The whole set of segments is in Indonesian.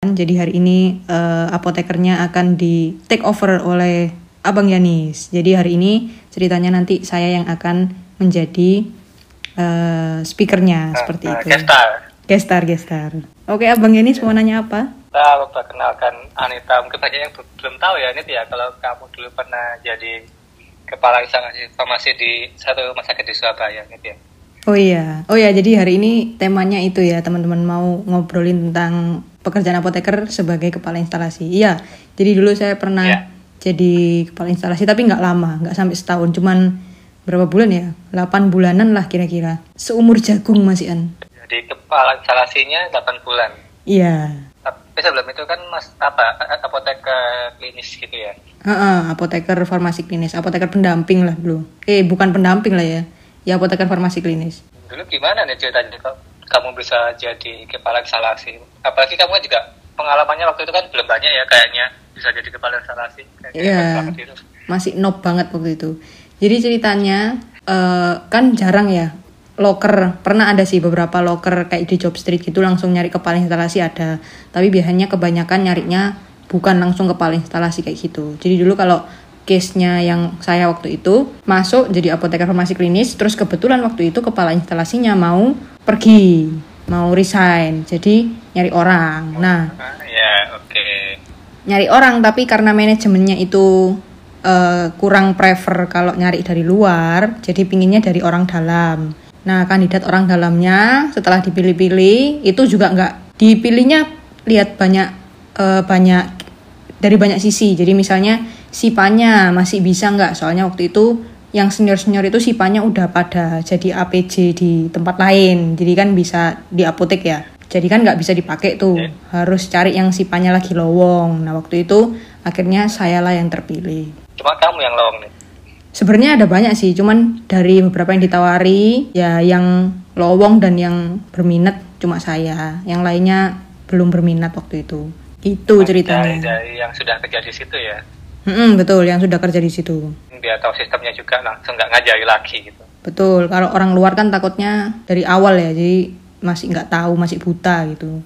Jadi hari ini uh, apotekernya akan di take over oleh Abang Yanis. Jadi hari ini ceritanya nanti saya yang akan menjadi uh, speakernya uh, seperti uh, itu. Gestar. Gestar, gestar. Oke, Abang Yanis mau nanya apa? Kita lupa kenalkan Anita. Mungkin banyak yang belum tahu ya, Anit ya. Kalau kamu dulu pernah jadi kepala informasi di satu rumah sakit di Surabaya, Anit ya. Oh iya, oh iya. Jadi hari ini temanya itu ya, teman-teman mau ngobrolin tentang pekerjaan apoteker sebagai kepala instalasi. Iya, jadi dulu saya pernah yeah. jadi kepala instalasi tapi nggak lama, nggak sampai setahun, cuman berapa bulan ya? 8 bulanan lah kira-kira. Seumur jagung masih an. Jadi kepala instalasinya 8 bulan. Iya. Tapi sebelum itu kan mas apa apoteker klinis gitu ya? -uh, apoteker farmasi klinis, apoteker pendamping lah dulu. Eh bukan pendamping lah ya, ya apoteker farmasi klinis. Dulu gimana nih ceritanya kok kamu bisa jadi kepala instalasi apalagi kamu kan juga pengalamannya waktu itu kan belum banyak ya kayaknya bisa jadi kepala instalasi iya. masih nob banget waktu itu. Jadi ceritanya uh, kan jarang ya locker pernah ada sih beberapa locker kayak di job street gitu langsung nyari kepala instalasi ada. Tapi biasanya kebanyakan nyarinya bukan langsung kepala instalasi kayak gitu. Jadi dulu kalau case-nya yang saya waktu itu masuk jadi apoteker farmasi klinis terus kebetulan waktu itu kepala instalasinya mau pergi mau resign. Jadi nyari orang. Nah ya oke. okay. nyari orang tapi karena manajemennya itu uh, kurang prefer kalau nyari dari luar jadi pinginnya dari orang dalam. Nah kandidat orang dalamnya setelah dipilih-pilih itu juga nggak dipilihnya lihat banyak uh, banyak dari banyak sisi. Jadi misalnya sipanya masih bisa nggak? Soalnya waktu itu yang senior senior itu sipanya udah pada jadi APJ di tempat lain. Jadi kan bisa di apotek ya jadi kan nggak bisa dipakai tuh. Yeah. harus cari yang sipanya lagi lowong. Nah waktu itu akhirnya saya lah yang terpilih. Cuma kamu yang lowong nih? Sebenarnya ada banyak sih cuman dari beberapa yang ditawari ya yang lowong dan yang berminat cuma saya. Yang lainnya belum berminat waktu itu. Itu ceritanya. dari, dari yang sudah kerja di situ ya? Mm-mm, betul, yang sudah kerja di situ. Dia tahu sistemnya juga langsung nggak ngajari lagi gitu. Betul, kalau orang luar kan takutnya dari awal ya, jadi masih nggak tahu, masih buta gitu.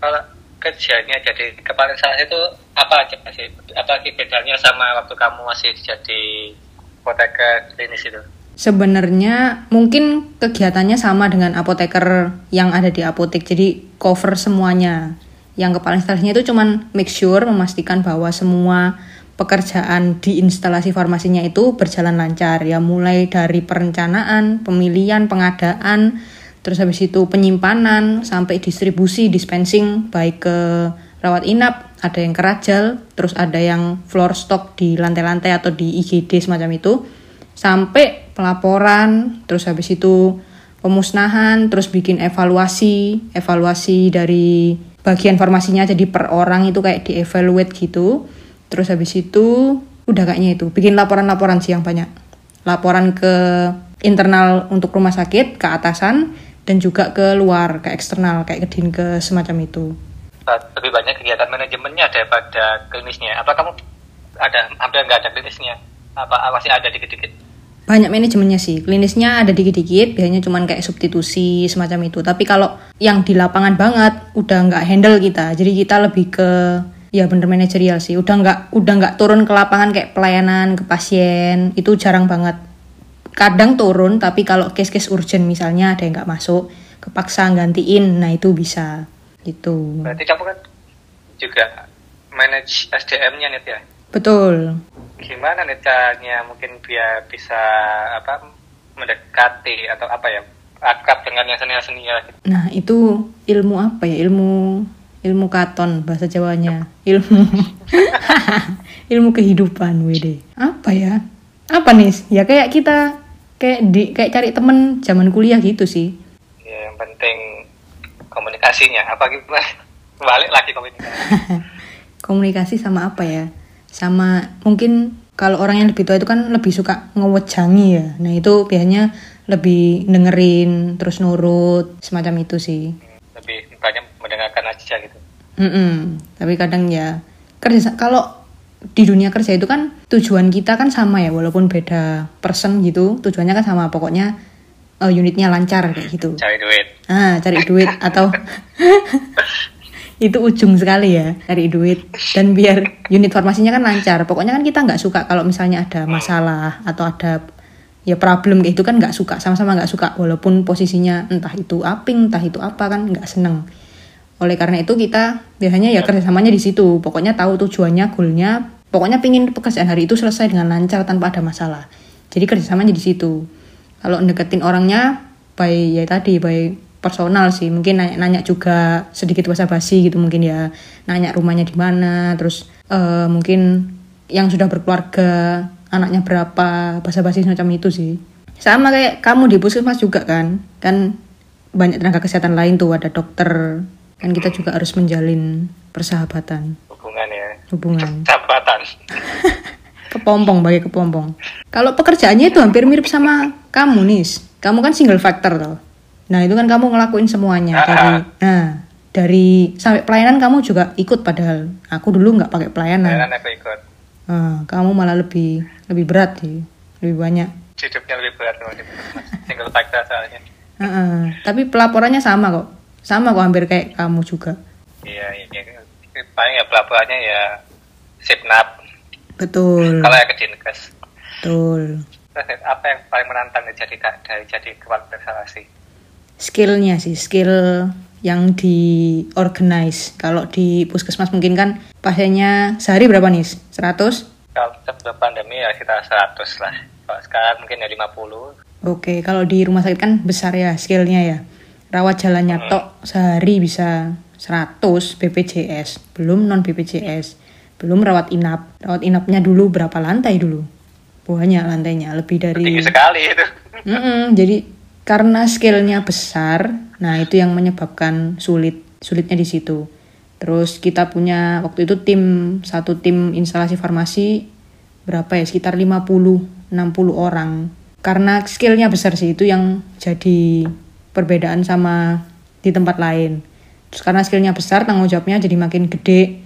Kalau kerjanya jadi kepala salah itu apa aja sih? Apa bedanya sama waktu kamu masih jadi apoteker klinis itu? Sebenarnya mungkin kegiatannya sama dengan apoteker yang ada di apotek, jadi cover semuanya yang kepala instalasinya itu cuman make sure memastikan bahwa semua pekerjaan di instalasi farmasinya itu berjalan lancar. Ya mulai dari perencanaan, pemilihan, pengadaan, terus habis itu penyimpanan sampai distribusi, dispensing baik ke rawat inap, ada yang kerajal, terus ada yang floor stock di lantai-lantai atau di IGD semacam itu. Sampai pelaporan, terus habis itu pemusnahan, terus bikin evaluasi, evaluasi dari bagian formasinya jadi per orang itu kayak di evaluate gitu terus habis itu udah kayaknya itu bikin laporan-laporan sih yang banyak. Laporan ke internal untuk rumah sakit ke atasan dan juga ke luar ke eksternal kayak ke ke semacam itu. Lebih banyak kegiatan manajemennya daripada klinisnya. Apa kamu ada hampir nggak ada klinisnya? Apa masih ada dikit-dikit? Banyak manajemennya sih. Klinisnya ada dikit-dikit biasanya cuman kayak substitusi semacam itu. Tapi kalau yang di lapangan banget udah nggak handle kita. Jadi kita lebih ke ya bener manajerial sih. Udah nggak udah nggak turun ke lapangan kayak pelayanan ke pasien. Itu jarang banget. Kadang turun tapi kalau case-case urgent misalnya ada yang nggak masuk kepaksa gantiin nah itu bisa. Gitu. Berarti kamu kan juga manage SDM-nya nih ya? Betul. Gimana nih caranya? Mungkin biar bisa apa mendekati atau apa ya? Akrab dengan yang senior senior gitu. nah itu ilmu apa ya? Ilmu ilmu katon bahasa Jawanya. Ilmu. Ilmu kehidupan wede apa ya? Apa nih? Ya kayak kita kayak di kayak cari temen zaman kuliah gitu sih. Ya yang penting komunikasinya. Apa gimana? Balik lagi komunikasi. Komunikasi sama apa ya? Sama mungkin kalau orang yang lebih tua itu kan lebih suka ngewejangi ya. Nah itu biasanya lebih dengerin terus nurut semacam itu sih. Lebih mendengarkan aja gitu. Mm -mm. Tapi kadang ya kerja kalau di dunia kerja itu kan tujuan kita kan sama ya walaupun beda person gitu tujuannya kan sama pokoknya eh, unitnya lancar kayak gitu. Cari duit. Ah cari duit atau itu ujung sekali ya cari duit. Dan biar unit farmasinya kan lancar pokoknya kan kita nggak suka kalau misalnya ada masalah atau ada ya problem kayak itu kan nggak suka sama-sama nggak suka. Walaupun posisinya entah itu aping entah itu apa kan nggak seneng oleh karena itu kita biasanya ya kerjasamanya di situ. Pokoknya tahu tujuannya goalnya. Pokoknya pingin pekerjaan hari itu selesai dengan lancar tanpa ada masalah. Jadi kerjasamanya di situ. Kalau deketin orangnya by ya tadi by personal sih. Mungkin nanya-nanya juga sedikit basa-basi gitu mungkin ya. Nanya rumahnya di mana terus uh, mungkin yang sudah berkeluarga anaknya berapa basa-basi semacam itu sih. Sama kayak kamu di puskesmas juga kan. Kan banyak tenaga kesehatan lain tuh. Ada dokter kan kita juga harus menjalin persahabatan. Hubungan ya. Hubungan. Persahabatan. Kepompong bagi kepompong. Kalau pekerjaannya itu hampir mirip sama kamu nih kamu kan single factor tuh Nah itu kan kamu ngelakuin semuanya. Ah, dari ah. nah dari sampai pelayanan kamu juga ikut padahal. Aku dulu nggak pakai pelayanan. Kalian aku ikut. Ah, kamu malah lebih lebih berat sih. Lebih banyak. hidupnya lebih berat single factor soalnya. Ah, ah. Tapi pelaporannya sama kok sama kok hampir kayak kamu juga. iya iya paling ya pelaporannya ya sipnap Betul kalau ya ke dinkes betul. Terus apa yang paling menantang dari jadi dari jadi kepala instalasi Skillnya sih skill yang di organize. Kalau di puskesmas mungkin kan pasiennya sehari berapa nih? 100? kalau sebelum pandemi ya sekitar 100 lah kalau sekarang mungkin ya 50 Oke, kalau di rumah sakit kan besar ya skillnya ya. Rawat jalannya tok sehari bisa 100 BPJS, belum non BPJS, belum rawat inap. Rawat inapnya dulu berapa lantai dulu? Banyak lantainya, lebih dari. tinggi sekali itu Mm-mm, jadi karena skillnya besar, nah itu yang menyebabkan sulit, sulitnya di situ. Terus kita punya waktu itu tim satu tim instalasi farmasi berapa ya sekitar 50 60 orang. Karena skillnya besar sih itu yang jadi perbedaan sama di tempat lain. Terus karena skillnya besar tanggung jawabnya jadi makin gede.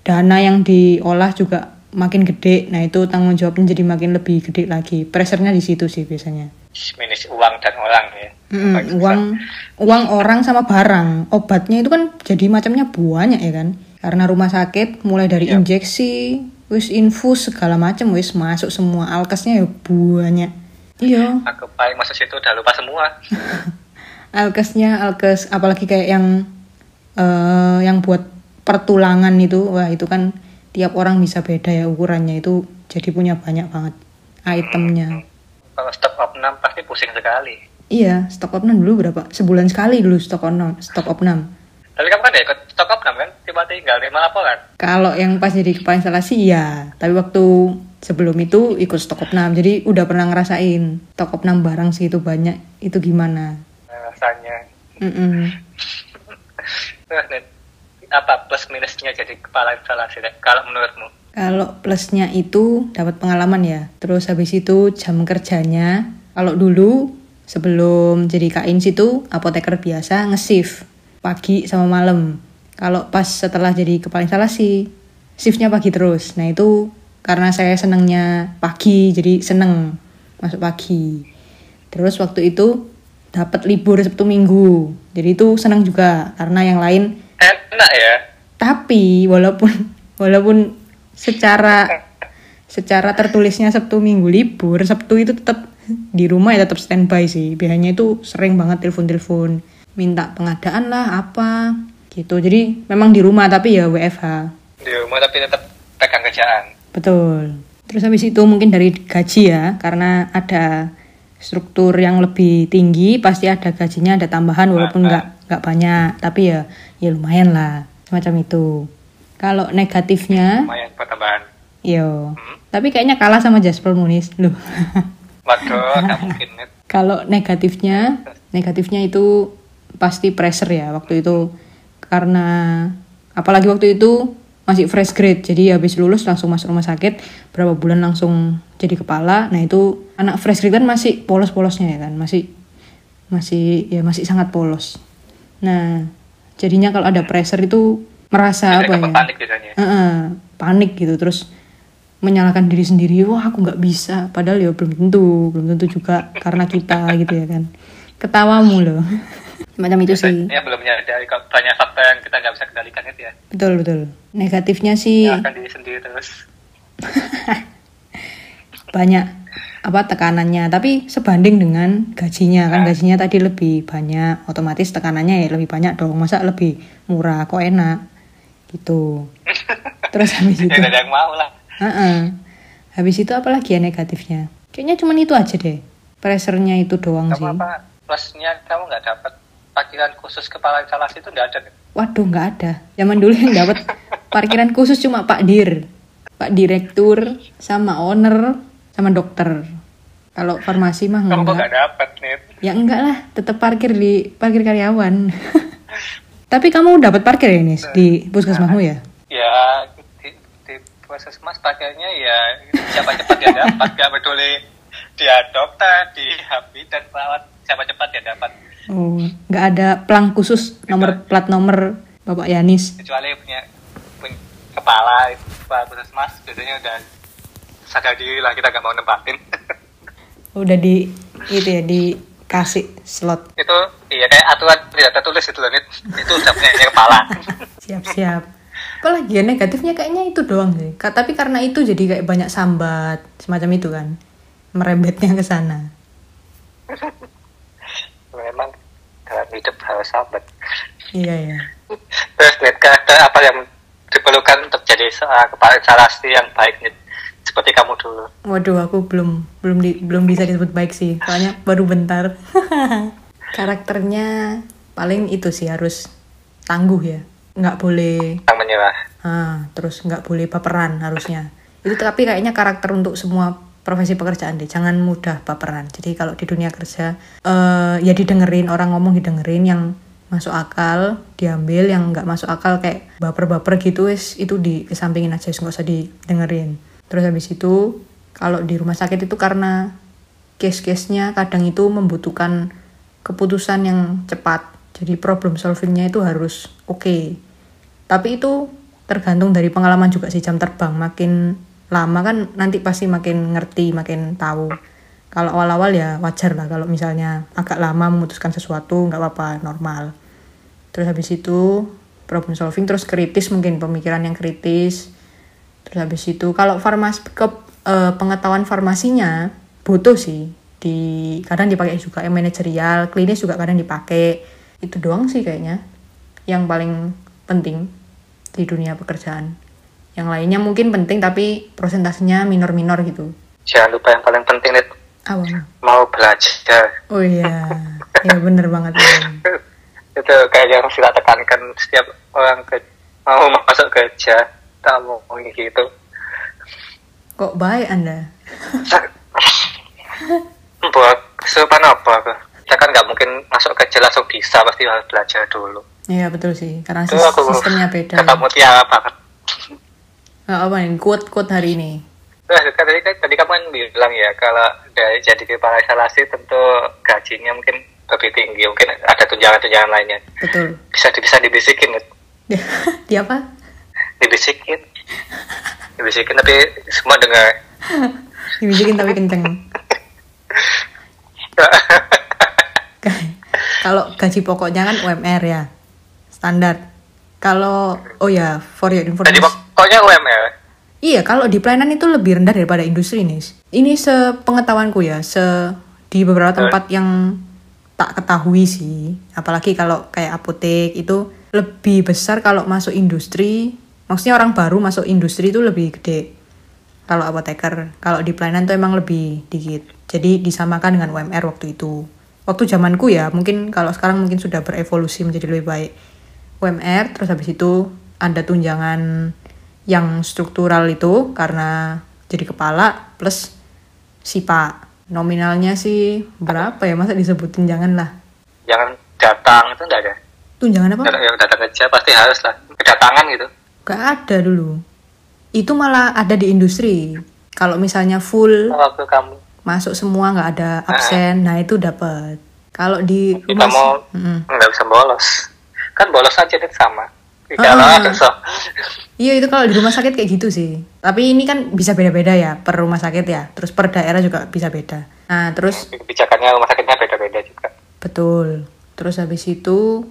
Dana yang diolah juga makin gede. Nah itu tanggung jawabnya jadi makin lebih gede lagi. Pressernya di situ sih biasanya. minus uang dan orang ya Mm, uang uang orang sama barang obatnya itu kan jadi macamnya banyak ya kan karena rumah sakit mulai dari Iya. injeksi wis infus segala macam wis masuk semua alkesnya ya banyak iya aku paling masuk situ udah lupa semua alkesnya alkes apalagi kayak yang eh yang buat pertulangan itu wah itu kan tiap orang bisa beda ya ukurannya itu jadi punya banyak banget itemnya. Kalau stok opnam pasti pusing sekali. Iya stok opnam dulu berapa? Sebulan sekali dulu stok opnam stok opnam. Tapi kamu kan ya ikut stok opnam kan? Tiba tinggal lima laporan. Kalau yang pas jadi kepala instalasi iya, tapi waktu sebelum itu ikut stok opnam. Jadi udah pernah ngerasain stok opnam barang segitu banyak. Itu gimana. Rasanya. Terus, Net, apa plus minusnya jadi kepala instalasi kalau menurutmu Kalau plusnya itu dapat pengalaman ya. Terus habis itu jam kerjanya. Kalau dulu sebelum jadi kain situ apoteker biasa nge-shift pagi sama malam. Kalau pas setelah jadi kepala instalasi shiftnya pagi terus. Nah itu karena saya senengnya pagi jadi seneng masuk pagi. Terus waktu itu dapat libur Sabtu Minggu. Jadi itu seneng juga karena yang lain enak ya tapi walaupun walaupun secara secara tertulisnya Sabtu Minggu libur, Sabtu itu tetap di rumah ya tetap standby sih. Biasanya itu sering banget telepon-telepon, minta pengadaan lah apa gitu. Jadi memang di rumah tapi ya WFH. di rumah tapi tetap pegang kerjaan Betul. Terus habis itu mungkin dari gaji ya, karena ada struktur yang lebih tinggi, pasti ada gajinya, ada tambahan walaupun nggak nggak banyak, tapi ya ya lumayan lah, semacam itu. Kalau negatifnya, lumayan buat tambahan yo, Hmm. tapi kayaknya kalah sama Jasper Munis loh. waduh mungkin. Kalau negatifnya, negatifnya itu pasti pressure ya waktu itu karena apalagi waktu itu masih fresh grade. Jadi habis lulus langsung masuk rumah sakit berapa bulan langsung jadi kepala. Nah itu anak fresh grade kan masih polos-polosnya ya kan masih masih ya masih sangat polos. Nah jadinya kalau ada pressure itu merasa Jadi apa ya? panik biasanya. Heeh, panik gitu. Terus menyalahkan diri sendiri wah aku nggak bisa. Padahal ya belum tentu belum tentu juga karena kita gitu ya kan. Ketawamu loh. Macam itu sih. Ya belum kalau banyak faktor yang kita nggak bisa kendalikan itu ya. Betul betul negatifnya sih. Menyalahkan diri sendiri terus. Banyak apa tekanannya. Tapi sebanding dengan gajinya kan gajinya tadi lebih banyak. Otomatis tekanannya ya lebih banyak dong. Masa lebih murah kok enak? Gitu. Terus habis ya itu? ada yang mau lah. Heeh. habis itu apalagi ya negatifnya? Kayaknya cuman itu aja deh. Pressernya itu doang sih. kamu apa? Plusnya kamu nggak dapat parkiran khusus kepala instalasi itu nggak ada? Waduh nggak ada. Zaman dulu yang dapat parkiran khusus cuma Pak Dir. Pak Direktur sama owner sama dokter. Kalau farmasi mah kamu kok enggak. nggak dapat nih ya enggak lah tetap parkir di parkir karyawan. Tapi kamu dapat parkir ya Nis? Di puskesmasmu ya? Ya di, di puskesmas pakainya ya siapa cepat ya dapat. Gak peduli dia dokter di habis dan perawat siapa cepat ya dapat. Oh nggak ada pelang khusus nomor plat nomor Bapak Yanis? Kecuali punya, kepala kepala puskesmas biasanya udah sadar diri lah kita nggak mau nempatin. Udah di itu ya dikasih slot. Itu iya kayak aturan tidak tertulis itu loh itu udah punya kepala. Siap-siap. Apalagi ya negatifnya kayaknya itu doang sih. Tapi karena itu jadi kayak banyak sambat semacam itu kan. Merembetnya ke sana. Memang dalam hidup harus sahabat iya ya terus Nit karakter apa yang diperlukan untuk jadi seorang kepala instalasi yang baik Nit seperti kamu dulu. Waduh aku belum belum di, belum bisa disebut baik sih. Soalnya baru bentar. Karakternya paling itu sih harus tangguh ya. Nggak boleh menyerah. Ah, terus nggak boleh baperan harusnya. Itu tapi kayaknya karakter untuk semua profesi pekerjaan deh. Jangan mudah baperan. Jadi kalau di dunia kerja eh ya didengerin orang ngomong didengerin yang masuk akal diambil yang nggak masuk akal kayak baper-baper gitu wis itu dikesampingin aja nggak usah didengerin. Terus habis itu kalau di rumah sakit itu karena case-case-nya kadang itu membutuhkan keputusan yang cepat. Jadi problem solvingnya itu harus oke. Tapi itu tergantung dari pengalaman juga sih jam terbang. Makin lama kan nanti pasti makin ngerti makin tahu kalau awal-awal ya wajar lah kalau misalnya agak lama memutuskan sesuatu nggak apa-apa normal. Terus habis itu problem solving terus kritis mungkin pemikiran yang kritis. Terus habis itu kalau farmas ke eh, pengetahuan farmasinya butuh sih. Di kadang dipakai juga yang manajerial klinis juga kadang dipakai. Itu doang sih kayaknya yang paling penting di dunia pekerjaan. Yang lainnya mungkin penting tapi prosentasenya minor-minor gitu. Jangan lupa yang paling penting Nit awal mau belajar. Oh iya. Ya bener banget Bang. itu kayak yang kita tekankan setiap orang ke, mau masuk kerja tak mau gitu. Kok baik anda? Buat kesurupan apa kita kan nggak mungkin masuk kerja langsung bisa pasti harus belajar dulu. Iya betul sih. Karena sis- aku sistemnya beda kata mutiara banget. Nah, apa nih quote quote hari ini Nah, kan tadi, kan, tadi kamu kan bilang ya kalau dari jadi kepala instalasi tentu gajinya mungkin lebih tinggi mungkin ada tunjangan-tunjangan lainnya. Betul. Bisa bisa dibisikin di apa? Dibisikin. Dibisikin tapi semua dengar. Dibisikin tapi kenceng. Kalau gaji pokoknya kan UMR ya standar. Kalau oh ya for your jadi information. pokoknya UMR Iya, kalau di pelayanan itu lebih rendah daripada industri nih. Ini sepengetahuanku ya, se di beberapa tempat yang tak ketahui sih. Apalagi kalau kayak apotek itu lebih besar kalau masuk industri. Maksudnya orang baru masuk industri itu lebih gede. Kalau apoteker, kalau di pelayanan itu emang lebih dikit. Jadi disamakan dengan UMR waktu itu. Waktu zamanku ya, mungkin kalau sekarang mungkin sudah berevolusi menjadi lebih baik. UMR, terus habis itu ada tunjangan yang struktural itu karena jadi kepala plus SIPA. Nominalnya sih berapa ya? Masa disebutin jangan lah. jangan datang itu enggak ada Tunjangan apa? Yang datang kerja pasti harus lah kedatangan gitu Gak ada dulu. Itu malah ada di industri. Kalau misalnya full waktu kamu masuk semua nggak ada absen, nah itu dapat. Kalau di kita rumah mau Mm-mm. nggak bisa bolos kan bolos aja nih sama Ah. kalau ada so Iya itu kalau di rumah sakit kayak gitu sih. Tapi ini kan bisa beda-beda ya per rumah sakit ya. Terus per daerah juga bisa beda. Nah terus kebijakannya rumah sakitnya beda-beda juga betul. Terus habis itu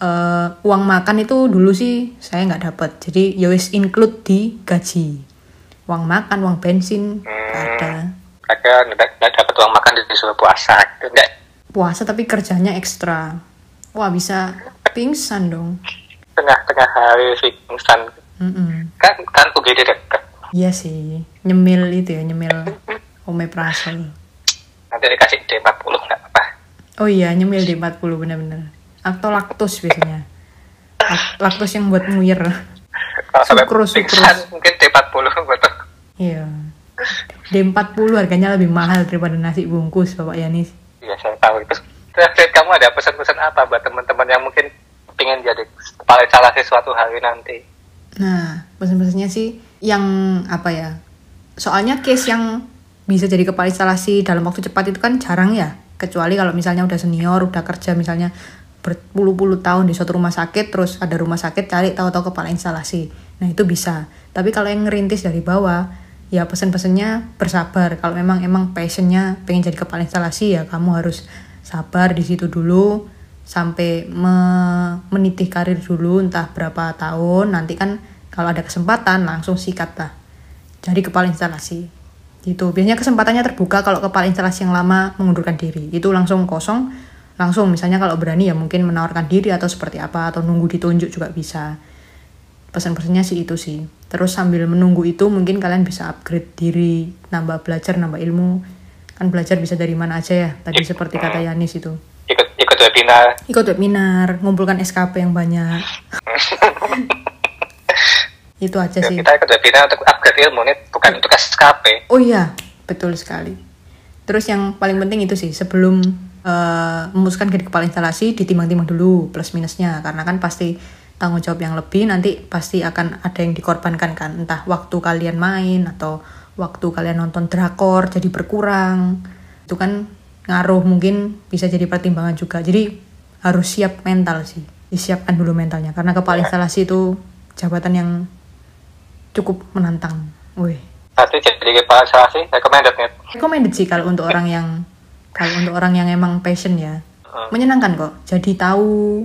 eh, uang makan itu dulu sih saya nggak dapat. Jadi ya wis include di gaji. Uang makan, uang bensin nggak ada. Kakak nggak dapat uang makan di disuruh puasa gitu enggak Puasa tapi kerjanya ekstra. Wah bisa pingsan dong. Tengah-tengah hari pingsan Mm-mm. kan kan UGD dekat Iya sih, nyemil itu ya, nyemil omeprazol. nanti dikasih D40 nggak apa Oh iya, nyemil di 40 bener-bener. Atau laktos biasanya. Lak- Laktos yang buat muir. Sukrus, sukrus. mungkin D40 betul Iya. D40 harganya lebih mahal daripada nasi bungkus, Bapak Yanis. Iya saya tahu itu. Terus kamu ada pesan-pesan apa buat teman-teman yang mungkin pengen jadi instalasi suatu hari nanti? Nah, pesan-pesannya sih yang apa ya? Soalnya case yang bisa jadi kepala instalasi dalam waktu cepat itu kan jarang ya. Kecuali kalau misalnya udah senior, udah kerja misalnya berpuluh-puluh tahun di suatu rumah sakit, terus ada rumah sakit cari tahu-tahu kepala instalasi. Nah, itu bisa. Tapi kalau yang ngerintis dari bawah, ya pesan-pesannya bersabar. Kalau memang emang passionnya pengen jadi kepala instalasi ya kamu harus sabar di situ dulu sampai me- menitih karir dulu entah berapa tahun nanti kan kalau ada kesempatan langsung sikat lah. Jadi kepala instalasi. Gitu. Biasanya kesempatannya terbuka kalau kepala instalasi yang lama mengundurkan diri. Itu langsung kosong. Langsung misalnya kalau berani ya mungkin menawarkan diri atau seperti apa atau nunggu ditunjuk juga bisa. Pesan-pesannya sih itu sih. Terus sambil menunggu itu mungkin kalian bisa upgrade diri nambah belajar nambah ilmu. Kan belajar bisa dari mana aja ya tadi seperti kata Yanis itu Ikut webinar. ikut webinar, ngumpulkan SKP yang banyak. itu aja sih. Kita ikut webinar untuk upgrade ilmu nih, bukan untuk SKP. Oh iya, betul sekali. Terus yang paling penting itu sih sebelum eh, memutuskan jadi kepala instalasi ditimbang-timbang dulu plus minusnya karena kan pasti tanggung jawab yang lebih nanti pasti akan ada yang dikorbankan kan entah waktu kalian main atau waktu kalian nonton drakor jadi berkurang itu kan ngaruh mungkin bisa jadi pertimbangan juga. Jadi harus siap mental sih disiapkan dulu mentalnya. Karena kepala instalasi itu jabatan yang cukup menantang. Wih. Nanti jadi kepala instalasi, recommended nih. recommended sih kalau untuk orang yang kalau untuk orang yang emang passion ya. Menyenangkan kok. Jadi tahu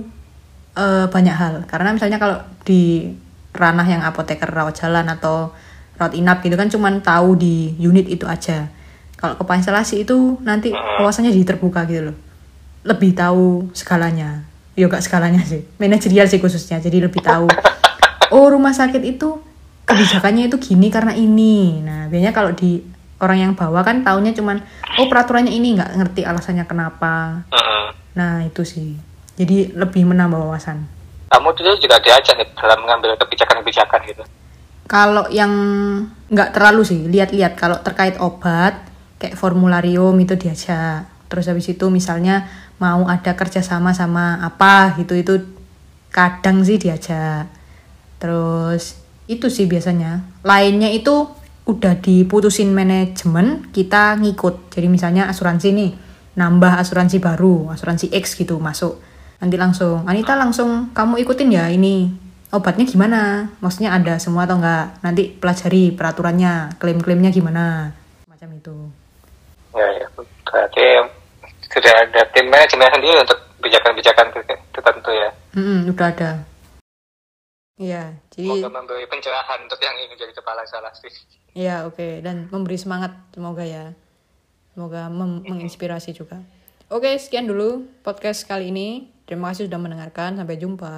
eh, banyak hal. Karena misalnya kalau di ranah yang apoteker rawat jalan atau rawat inap gitu kan cuman tahu di unit itu aja kalau kepala instalasi itu nanti wawasannya jadi terbuka gitu loh. Lebih tahu segalanya. Ya gak segalanya sih. Manajerial sih khususnya jadi lebih tahu. Oh rumah sakit itu kebijakannya itu gini karena ini. Nah biasanya kalau di orang yang bawa kan taunya cuman oh peraturannya ini nggak ngerti alasannya kenapa. Nah itu sih. Jadi lebih menambah wawasan. Kamu dulu juga diajak nih dalam mengambil kebijakan-kebijakan gitu. kalau yang nggak terlalu sih lihat-lihat. Kalau terkait obat kayak formularium itu diajak. Terus habis itu misalnya mau ada kerjasama sama apa gitu itu kadang sih diajak. Terus itu sih biasanya. Lainnya itu udah diputusin manajemen kita ngikut. Jadi misalnya asuransi nih nambah asuransi baru asuransi X gitu masuk. Nanti langsung Anita langsung kamu ikutin ya ini. Obatnya gimana? Maksudnya ada semua atau enggak? Nanti pelajari peraturannya klaim-klaimnya gimana? Macam itu Ya, ya. Berarti sudah ada tim manajemen sendiri untuk kebijakan-kebijakan tertentu ya. Mm-mm, udah ada. Iya jadi Semoga memberi pencerahan untuk yang ingin jadi kepala instalasi. ya oke. Dan memberi semangat semoga ya. Semoga menginspirasi juga. Oke sekian dulu podcast kali ini. Terima kasih sudah mendengarkan. Sampai jumpa